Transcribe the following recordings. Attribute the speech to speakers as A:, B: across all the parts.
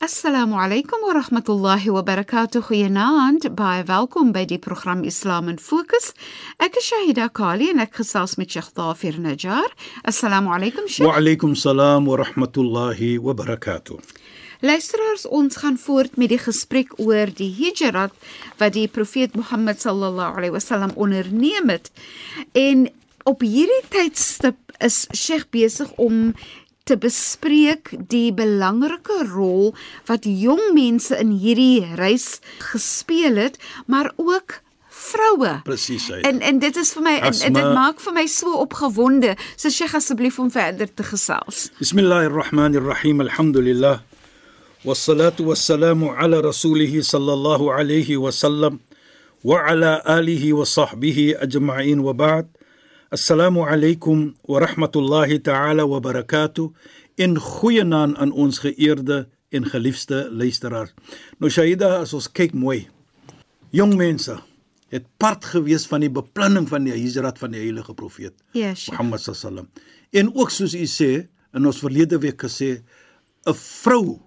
A: Assalamu alaykum wa rahmatullahi wa barakatuh. Goeienaand. Baie welkom by die program Islam in Fokus. Ek is Shahida Kali en ek gesels met Sheikh Dafir Najjar. Assalamu alaykum Sheikh.
B: Wa alaykum salaam wa rahmatullahi wa barakatuh.
A: Luisteraars, ons gaan voort met die gesprek oor die Hijrat wat die Profeet Mohammed sallallahu alaihi wasallam onderneem het. En op hierdie tydstip is Sheikh besig om te bespreek die belangrike rol wat jong mense in hierdie reis gespeel het, maar ook vroue.
B: Presies. hy.
A: En en dit is vir my en, en dit maak vir my so opgewonde. So Sheikh asseblief om verder te gesels.
B: Bismillahirrahmanirrahim. Alhamdulillah. Wassalatu wassalamu ala rasulih sallallahu alayhi wa sallam wa ala alihi wa sahbihi ajma'in wa ba'd. Assalamu alaykum wa rahmatullahi ta'ala wa barakatuh. In goeie naam aan ons geëerde en geliefde luisteraars. Nou Shaida, as ons kyk mooi. Jong mense het part gewees van die beplanning van die hijrat van die heilige profeet.
A: Ja, Sheikh.
B: Mohammed sallam. En ook soos u sê in ons verlede week gesê 'n vrou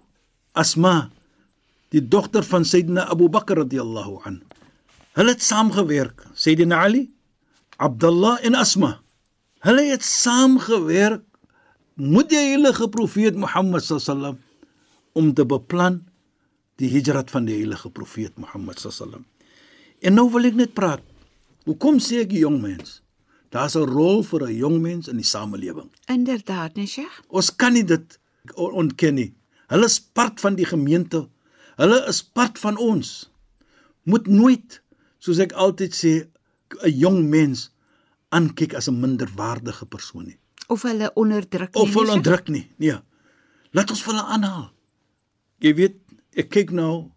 B: Asma die dogter van Sayyidina Abu Bakr radhiyallahu an. Hulle het saamgewerk, Sayyidina Ali, Abdullah en Asma. Hulle het saamgewerk met die heilige profeet Mohammed sallam om te beplan die hijrat van die heilige profeet Mohammed sallam. En nou wil ek net praat. Hoekom sê ek jong mens? Daar's 'n rol vir 'n jong mens in die samelewing.
A: Inderdaad, nee Sheikh.
B: Ons kan nie dit on- ontken nie. Hulle is part van die gemeente. Hulle is part van ons. Moet nooit, soos ek altyd sê, 'n jong mens aankyk as 'n minderwaardige persoon nie.
A: Of hulle onderdruk nie.
B: Of hulle onderdruk nie. Nee. Laat ons hulle aanhaal. Jy weet, ek kyk nou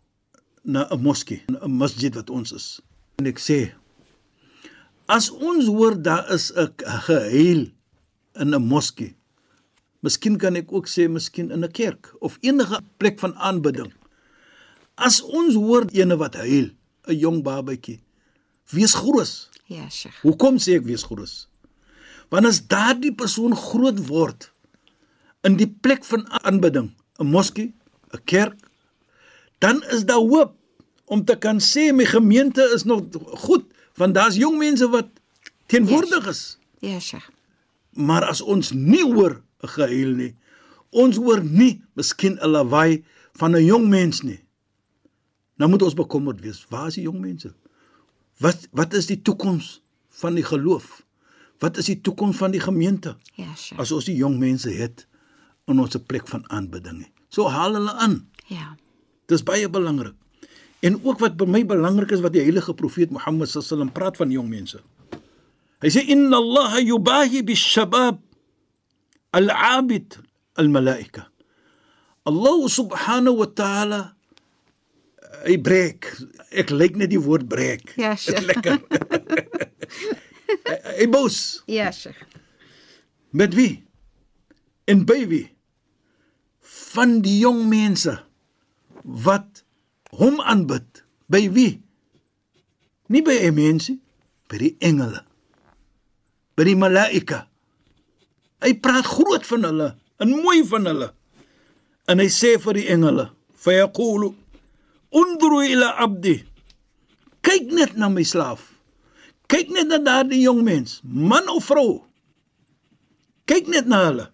B: na 'n moskee, 'n masjid wat ons is. En ek sê as ons hoor daar is 'n geheil in 'n moskee. Miskien kan ek ook sê miskien in 'n kerk of enige plek van aanbidding. As ons hoor ene wat huil, 'n jong babatjie, wees gerus.
A: Ja, Sheikh.
B: Hoekom sê ek wees gerus? Want as daardie persoon groot word in die plek van aanbidding, 'n moskee, 'n kerk, dan is daar hoop om te kan sê my gemeente is nog goed, want daar's jong mense wat teenwoordig is.
A: Ja, Sheikh.
B: Maar as ons nie hoor 'n gehuil nie, ons hoor nie miskien 'n lawaai van 'n jong mens nie. Nou moet ons bekommerd wees. Waar is die jong mense? Wat wat is die toekoms van die geloof? Wat is die toekoms van die gemeente?
A: Ja, Sheikh.
B: As ons die jong mense het in ons plek van aanbidding. So haal hulle aan.
A: Ja.
B: Dis baie belangrik. En ook wat by my belangrik is wat die heilige profeet Mohammed sallam praat van jong mense. Hy sê inna Allah yubahi bis-shabab al-abid al-malaika. Allah subhanahu wa ta'ala hy breek. Ek lyk net die woord breek.
A: Ja, Sheikh.
B: Lekker. hy, hy boos.
A: Ja, Sheikh.
B: Met wie? En by wie? Van die jong mense wat hom aanbid. By wie? Nie by 'n mensie, by die engele. By die malaika. Hy praat groot van hulle en mooi van hulle. En hy sê vir die engele, "Fayaqulu undru ila abdi." Kyk net na my slaaf. Kyk net na daardie jong mens, man of vrou. Kyk net na hulle.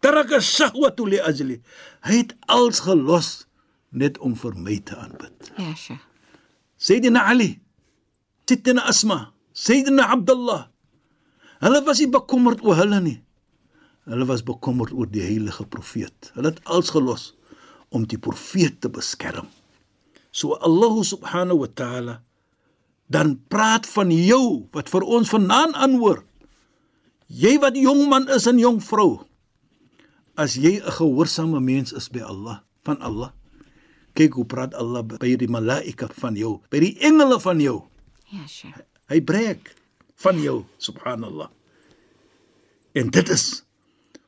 B: Taraka shahwatu li ajli. Hy het als gelos net om vir my te aanbid.
A: Ja, Sheikh.
B: Sayyidina Ali, Sayyidina Asma, Sayyidina Abdullah. Hulle was nie bekommerd oor hulle nie. Hulle was bekommerd oor die heilige profeet. Hulle het alles gelos om die profeet te beskerm. So Allah subhanahu wa ta'ala dan praat van jou wat vir ons vanaand aanhoor. Jy wat jong man is en jong vrou. As jy 'n gehoorsame mens is by Allah, van Allah. Kyk hoe praat Allah by die malaika van jou, by die engele van jou.
A: Ja, Sheikh.
B: Hy breek van jou, subhanallah. En dit is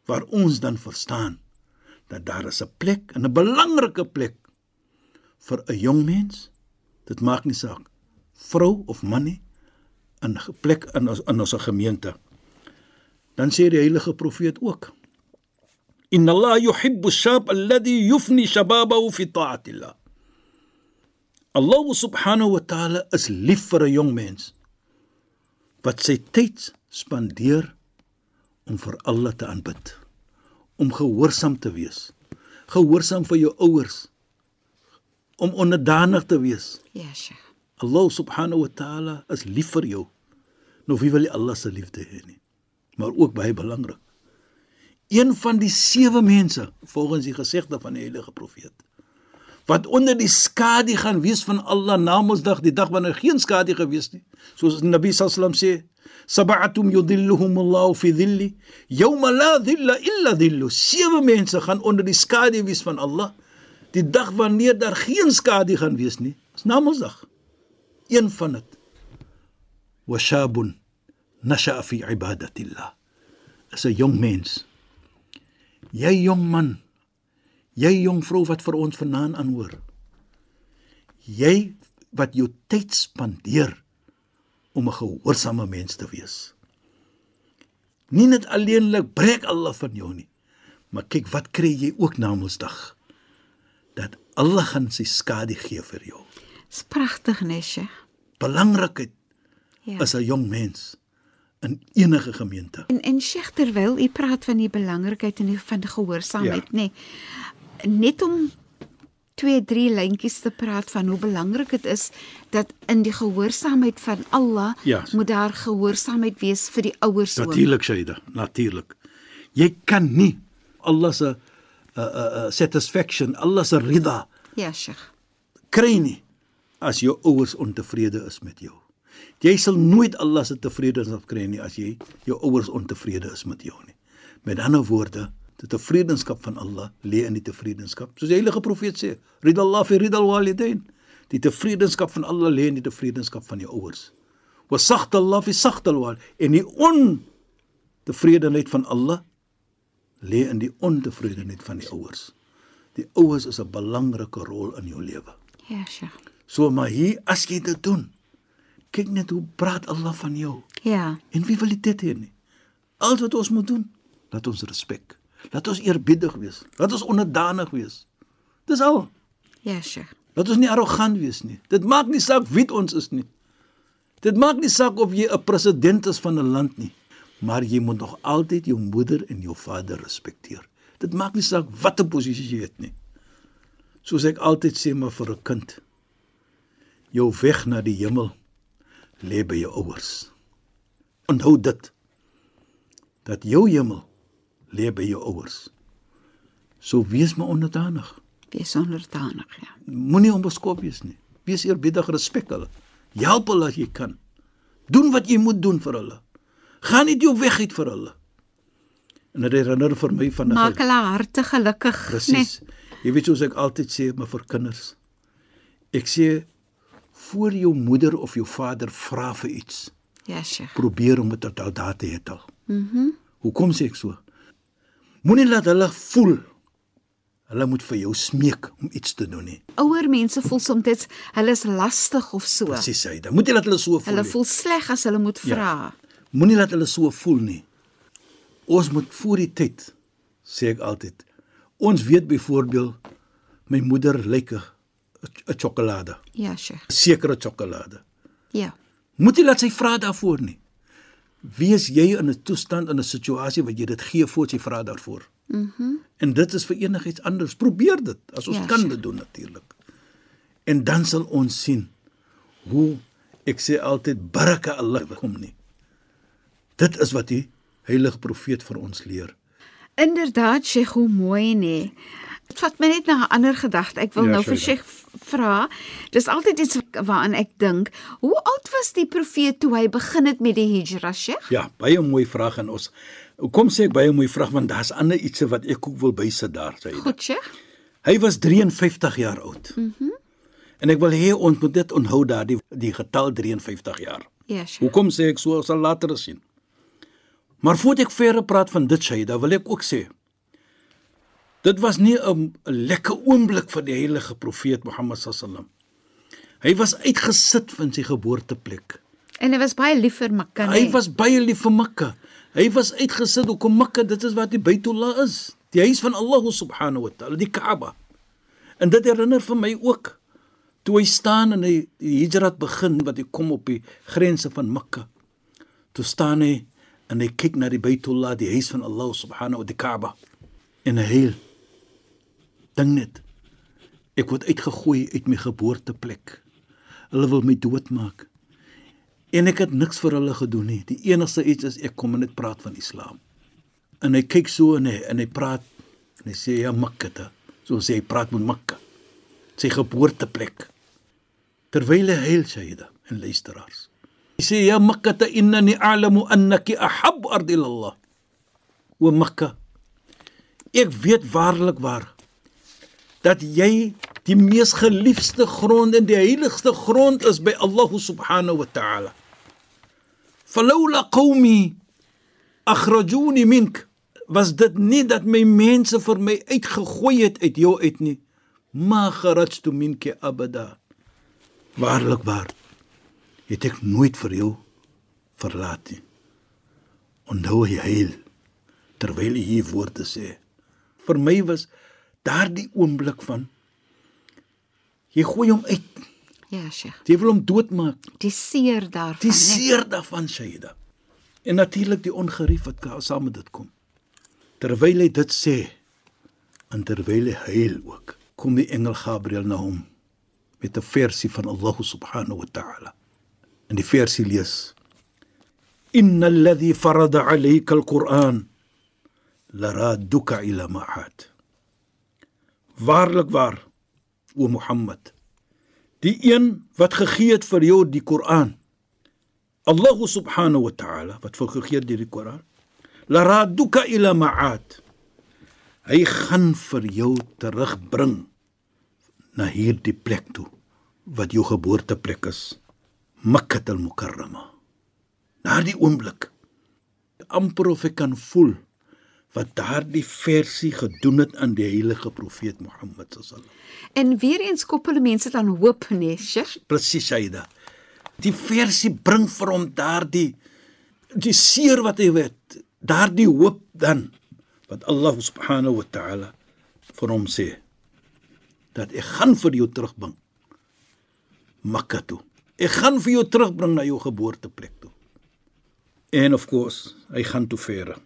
B: waar ons dan verstaan dat daar is 'n plek, 'n belangrike plek vir 'n jong mens. Dit maak nie saak vrou of man nie in 'n plek in ons in ons gemeente. Dan sê die heilige profeet ook: Inna Allah yuhibbu ash-shab alladhi yufni shababahu fi ta'atillah. Allah subhanahu wa ta'ala is lief vir 'n jong mens wat sy tyd spandeer om vir Allah te aanbid, om gehoorsaam te wees, gehoorsaam vir jou ouers, om onderdanig te wees.
A: Ja, Sheikh.
B: Allah subhanahu wa ta'ala is lief vir jou. Nou wie wil nie Allah se liefde hê nie? Maar ook baie belangrik. Een van die sewe mense volgens die gesegde van die heilige profeet wat onder die skadu gaan wees van Allah na Mondsdag, die dag wanneer geen skadu gewees nie. Soos die Nabi sallam sê, sab'atum yudhilluhum Allah fi dhilli yawma la dhilla illa dhillu. Sewe mense gaan onder die skadu wees van Allah die dag wanneer daar geen skadu gaan wees nie. Dis na Mondsdag een van dit washabun nasha fi ibadatillah. Is 'n jong mens. Jy jong man jy jong vrou wat vir ons vanaand aanhoor. Jy wat jou tyd spandeer om 'n gehoorsame mens te wees. Nie net alleenlik breek Allah van jou nie maar kyk wat kry jy ook na Mondsdag dat Allah gaan sy skadu gee vir jou
A: Dis pragtig, Nesje.
B: belangrikheid
A: Ja.
B: is 'n jong mens in enige gemeente.
A: En en Sheikh terwyl u praat van die belangrikheid en die van gehoorsaamheid,
B: Ja.
A: nê. Nee, net om twee drie lyntjies te praat van hoe belangrik dit is dat in die gehoorsaamheid van Allah
B: Ja.
A: moet daar gehoorsaamheid wees vir die ouers ook.
B: Natuurlik Shaida, natuurlik. Jy kan nie Allah se uh, uh, uh, satisfaction, Allah se rida
A: Ja, Sheikh.
B: kry nie as jou ouers ontevrede is met jou. Jy sal nooit Allah se tevredenskap kry nie as jy jou ouers ontevrede is met jou nie. Met ander woorde, die tevredenskap van Allah lê in die tevredenskap. Soos die heilige profeet sê, ridallah fi ridal walidain. Die tevredenskap van Allah lê in die tevredenskap van jou ouers. Wa sakhtallah fi sakhtal wal en die ontevredenheid van Allah lê in die ontevredenheid van die ouers. Die ouers is 'n belangrike rol in jou lewe.
A: Ja, Sheikh.
B: So maar hier as jy dit doen, kyk net hoe praat Allah van jou.
A: Ja.
B: En wie wil dit hê nie? Al wat ons moet doen, laat ons respek. Laat ons eerbiedig wees. Laat ons onderdanig wees. Dis al.
A: Ja, Sheikh.
B: Laat ons nie arrogant wees nie. Dit maak nie saak wie ons is nie. Dit maak nie saak of jy 'n president is van 'n land nie, maar jy moet nog altyd jou moeder en jou vader respekteer. Dit maak nie saak watter posisie jy het nie. Soos ek altyd sê maar vir 'n kind, jou weg na die hemel lê by jou ouers. Onthou dit dat jou hemel lê by jou ouers. So wees maar onderdanig.
A: Wees onderdanig, ja.
B: Moenie onbeskof wees nie. Wees eerbiedig, respek hulle. Help hulle as jy kan. Doen wat jy moet doen vir hulle. Gaan nie jou weg uit vir hulle. En dit herinner vir my van 'n
A: Maak hulle harte gelukkig,
B: Presies. Jy weet soos ek altyd sê maar vir kinders. Ek sê voor jou moeder of jou vader vra vir iets,
A: Nee? Ja, Sheikh.
B: probeer om dit al daar te al. Mhm. Mm Hoekom sê ek so? Moenie laat hulle voel hulle moet vir jou smeek om iets te doen nie.
A: Ouer mense voel soms hulle is lastig of so.
B: Presies hy. Dan moet jy laat hulle so voel.
A: Hulle voel sleg as hulle moet
B: Ja. Moenie laat hulle so voel nie. Ons moet voor die tyd sê ek altyd. Ons weet byvoorbeeld my moeder lyk 'n sjokolade,
A: Ja, Sheikh.
B: 'n sekere sjokolade.
A: Ja.
B: Moet jy laat sy vra daarvoor nie. Wees jy in 'n toestand in 'n situasie wat jy dit gee voor sy vra daarvoor. Mhm. Mm en dit is vir enigiets anders. Probeer dit as ons
A: ja,
B: kan
A: sure.
B: dit doen natuurlik. En dan sal ons sien hoe ek sê altyd baraka Allah kom nie. Dit is wat die heilige profeet vir ons leer.
A: Inderdaad, Sheikh, hoe mooi nê. Dit vat my net na 'n ander gedagte. Ek wil
B: Ja,
A: nou vir. Sheikh vra. Dis altyd iets waaraan ek dink. Hoe oud was die profeet toe hy begin het met die hijra, Sheikh?
B: Ja, baie mooi vraag en ons Kom sê ek baie mooi vraag want daar's ander ietsie wat ek ook wil bysit daar sê.
A: Goed, Sheikh.
B: Hy was 53 jaar oud. Mhm. Mm en ek wil hê ons moet dit onthou daar die die getal 53 jaar.
A: Ja, Sheikh.
B: Hoekom sê ek so? Ons sal later sien. Maar voordat ek verder praat van dit Shaida, wil ek ook sê dit was nie 'n lekker oomblik vir die heilige profeet Mohammed sallam. Hy was uitgesit van sy geboorteplek.
A: En hy was baie lief vir Mekka.
B: Hy
A: nee.
B: was baie lief vir Mekka. Hy was uitgesit hoekom Mekka, dit is wat die Baitullah is, die huis van Allah subhanahu wa ta'ala, die Kaaba. En dit herinner vir my ook toe hy staan en hy die hijrat begin wat hy kom op die grense van Mekka. Toe staan hy en hy kyk na die Baitullah, die huis van Allah subhanahu wa die Kaaba. En hy heel ding net ek word uitgegooi uit my geboorteplek. Hulle wil my doodmaak. En ek het niks vir hulle gedoen nie. Die enigste iets is ek kom net praat van Islam. En hy kyk so en hy en hy praat en hy sê ja Mekka. So sê hy praat met Mekka. Sy geboorteplek. Terwyl hy heel Shaida en luisteraars. Sê ja Mekka innani a'lamu annaki ahab ard ila Allah. O Mekka. Ek weet waarlik waar dat jy die mees geliefde grond en die heiligste grond is by Allah subhanahu wa ta'ala. Falawla qaumi akhrajuni mink was dit nie dat my mense vir my uitgegooi het uit jou uit nie. Ma kharajtu minki abada. Waarlik waar. Het ek nooit vir jou verlaat nie. Onthou jy heil terwyl jy hier woorde sê. Vir my was daardie oomblik van jy gooi hom uit.
A: Ja, Sheikh.
B: Jy wil hom doodmaak.
A: Die seer daarvan.
B: Die seer daarvan Shaida. En natuurlik die ongerief wat saam met dit kom. Terwyl hy dit sê en terwyl hy huil ook, kom die engel Gabriël na hom met 'n versie van Allah subhanahu wa ta'ala. En die versie lees: Innal ladhi farada 'alayka al-Qur'an laraduka ila ma'ad. Waarlik waar, o Mohammed, die een wat gegee het vir jou die Koran. Allah subhanahu wa ta'ala wat vir gegee het die Koran. La raduka ila ma'ad. Hy gaan vir jou terugbring na hierdie plek toe wat jou geboorteplek is. Makkah al-Mukarrama. Daardie oomblik amper of ek kan voel wat daardie versie gedoen het aan die heilige profeet Mohammed sallallahu
A: En weer eens koppel mense dan hoop, nee, Sheikh.
B: Presies Shaida. Die versie bring vir hom daardie die seer wat hy weet, daardie hoop dan wat Allah subhanahu wa ta'ala vir hom sê dat ek gaan vir jou terugbring Mekka toe. Ek gaan vir jou terugbring na jou geboorteplek toe. En of course, hy gaan toe verder.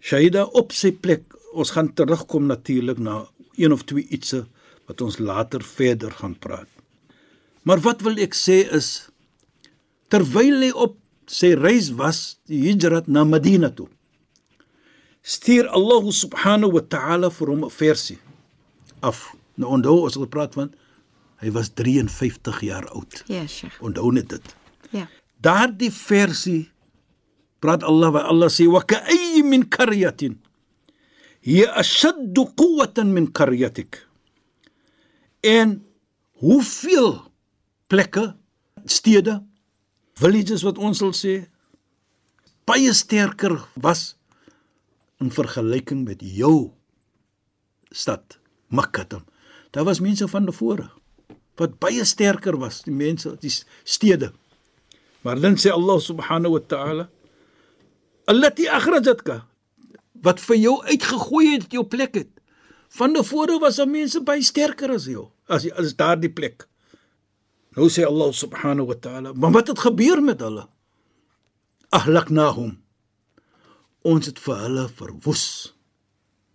B: Shaida op sy plek. Ons gaan terugkom natuurlik na een of twee ietsie wat ons later verder gaan praat. Maar wat wil ek sê is terwyl hy op sy reis was, die hijrat na Madina toe. Stuur Allah subhanahu wa ta'ala vir hom 'n versie af. Nou onthou ons praat van hy was 53 jaar oud.
A: Ja, Sheikh.
B: Onthou net dit.
A: Ja.
B: Daardie versie praat Allah wa Allah sê wa ka'ay min qaryatin hiya ashaddu quwwatan min qaryatik. En hoeveel plekke, stede, villages wat ons sal sê baie sterker was in vergelyking met jou stad Makkah. Daar was mense van tevore wat baie sterker was, die mense, die stede. Maar dan sê Allah subhanahu wa ta'ala allati akhrajatka wat vir jou uitgegooi het jou plek het. Van tevore was daar mense baie sterker as jou, as as daardie plek. Nou sê Allah subhanahu wa ta'ala, maar wat het gebeur met hulle? Ahlaknahum. Ons het vir hulle verwoes.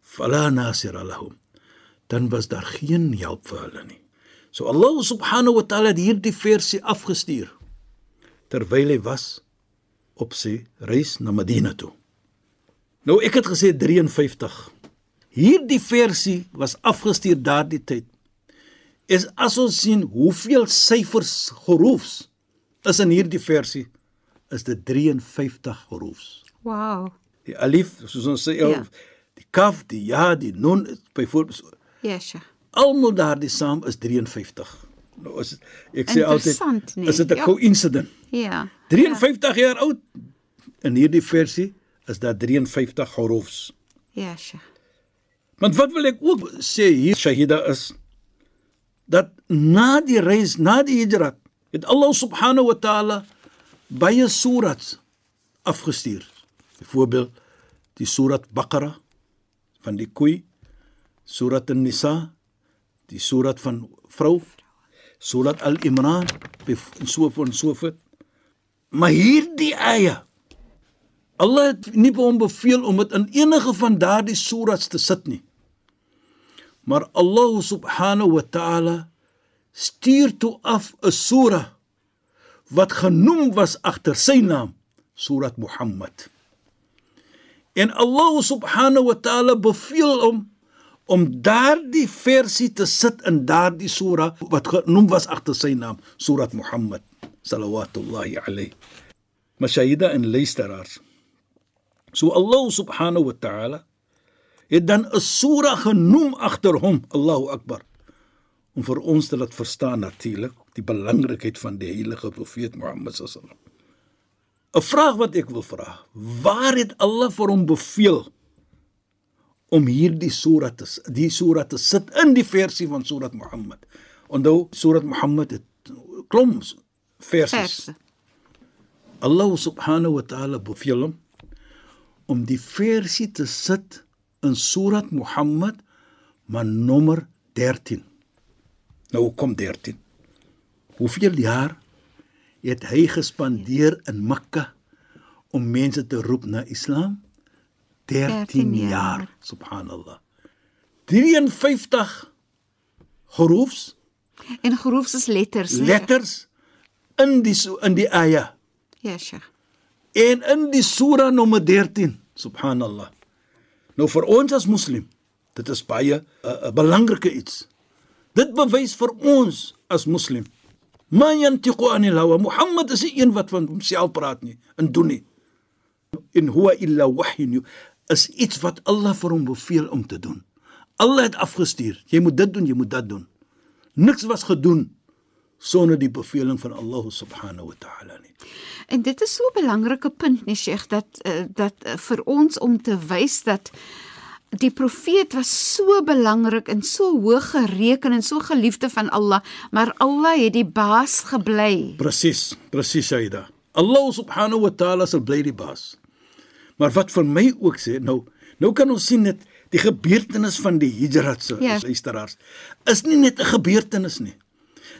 B: Fala nasira lahum. Dan was daar geen hulp vir hulle nie. So Allah subhanahu wa ta'ala het hierdie versie afgestuur terwyl hy was op sy reis na Madina toe. Nou ek het gesê 53. Hierdie versie was afgestuur daardie tyd. Is as ons sien hoeveel syfers hurufs is in hierdie versie, is dit 53 hurufs.
A: Wow.
B: Die alif, soos ons sê,
A: Ja.
B: die kaf, die ja, die nun, byvoorbeeld
A: Ja, Sheikh.
B: Almal daardie saam is 53. Nou is ek sê altyd
A: Interessant, nee.
B: is dit 'n
A: Ja.
B: coincidence.
A: Ja.
B: 53 jaar oud. In hierdie versie is daar 53 hurufs.
A: Ja, Sheikh.
B: Want wat wil ek ook sê hier Shahida is dat na die reis, na die hijrat, het Allah subhanahu wa taala baie surats afgestuur. Byvoorbeeld die surat Baqara van die koei, surat An-Nisa, die surat van vrou, surat Al-Imran, en so van so voort. Maar hierdie eie Allah het nie hom beveel om dit in enige van daardie surats te sit nie. Maar Allah subhanahu wa ta'ala stuur toe af 'n sura wat genoem was agter sy naam, Surat Muhammad. En Allah subhanahu wa ta'ala beveel hom om daardie versie te sit in daardie sura wat genoem was agter sy naam, Surat Muhammad sallallahu alayhi. Mashahida en luisteraars. So Allah subhanahu wa ta'ala het dan 'n sura genoem agter hom, Allahu Akbar. Om vir ons te laat verstaan natuurlik die belangrikheid van die heilige profeet Mohammed sallam. 'n Vraag wat ek wil vra, waar het Allah vir hom beveel om hierdie sura te die sura te sit in die versie van Surat Mohammed? Onthou, Surat Mohammed het klomp versies.
A: Verse.
B: Allah subhanahu wa ta'ala beveel hom om die versie te sit in Surat Muhammad maar nommer 13. Nou kom 13. Hoeveel jaar het hy gespandeer in Mekka om mense te roep na Islam? 13,
A: 13
B: jaar. Subhanallah. 53 hurufs,
A: En geroefs is letters, nee.
B: letters in die in die ayah
A: Ja, Sheikh.
B: En in die sura nommer 13, subhanallah. Nou vir ons as moslim, dit is baie 'n uh, uh, belangrike iets. Dit bewys vir ons as moslim. Man yantiqu anil hawa. Mohammed is nie een wat van homself praat nie en doen nie. In huwa illa wahyun is iets wat Allah vir hom beveel om te doen. Allah het afgestuur. Jy moet dit doen, jy moet dat doen. Niks was gedoen sonder die beveling van Allah subhanahu wa ta'ala nie.
A: En dit is so 'n belangrike punt, nee Sheikh, dat uh, dat uh, vir ons om te wys dat die profeet was so belangrik en so hoog gereken en so geliefde van Allah, maar Allah het die baas gebly.
B: Presies, presies Shaida. Allah subhanahu wa ta'ala sal bly die baas. Maar wat vir my ook sê, nou, nou kan ons sien dit die gebeurtenis van die hijrat se
A: Ja.
B: luisteraars is nie net 'n gebeurtenis nie.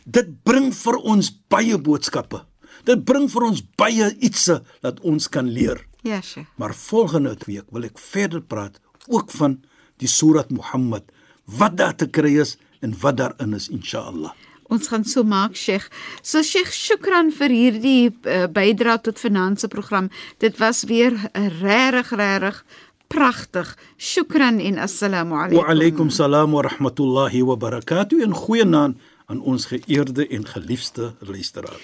B: Dit bring vir ons baie boodskappe. Dit bring vir ons baie ietsie dat ons kan leer.
A: Ja, Sheikh.
B: Maar volgende week wil ek verder praat ook van die Surat Muhammad, wat daar te kry is en wat daarin is inshallah.
A: Ons gaan so maak, Sheikh. So Sheikh, shukran vir hierdie uh, bydra tot finansie program. Dit was weer regtig regtig pragtig. Shukran en assalamu alaykum.
B: Wa alaykum salaam wa rahmatullahi wa barakatuh en goeienaand aan ons geëerde en geliefde luisteraar.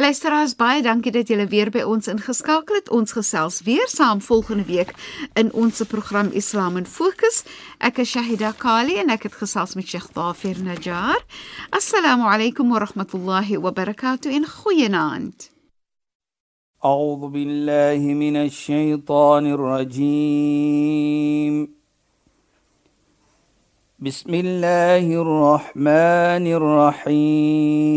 A: Luisteraars, baie dankie dat julle weer by ons ingeskakel het. Ons gesels weer saam volgende week in ons program Islam in Fokus. Ek is Shahida Kali en ek het gesels met Sheikh Dafir Najjar. Assalamu alaykum wa rahmatullahi wa barakatuh en goeienaand.
C: أعوذ بالله من الشيطان الرجيم بسم الله الرحمن الرحيم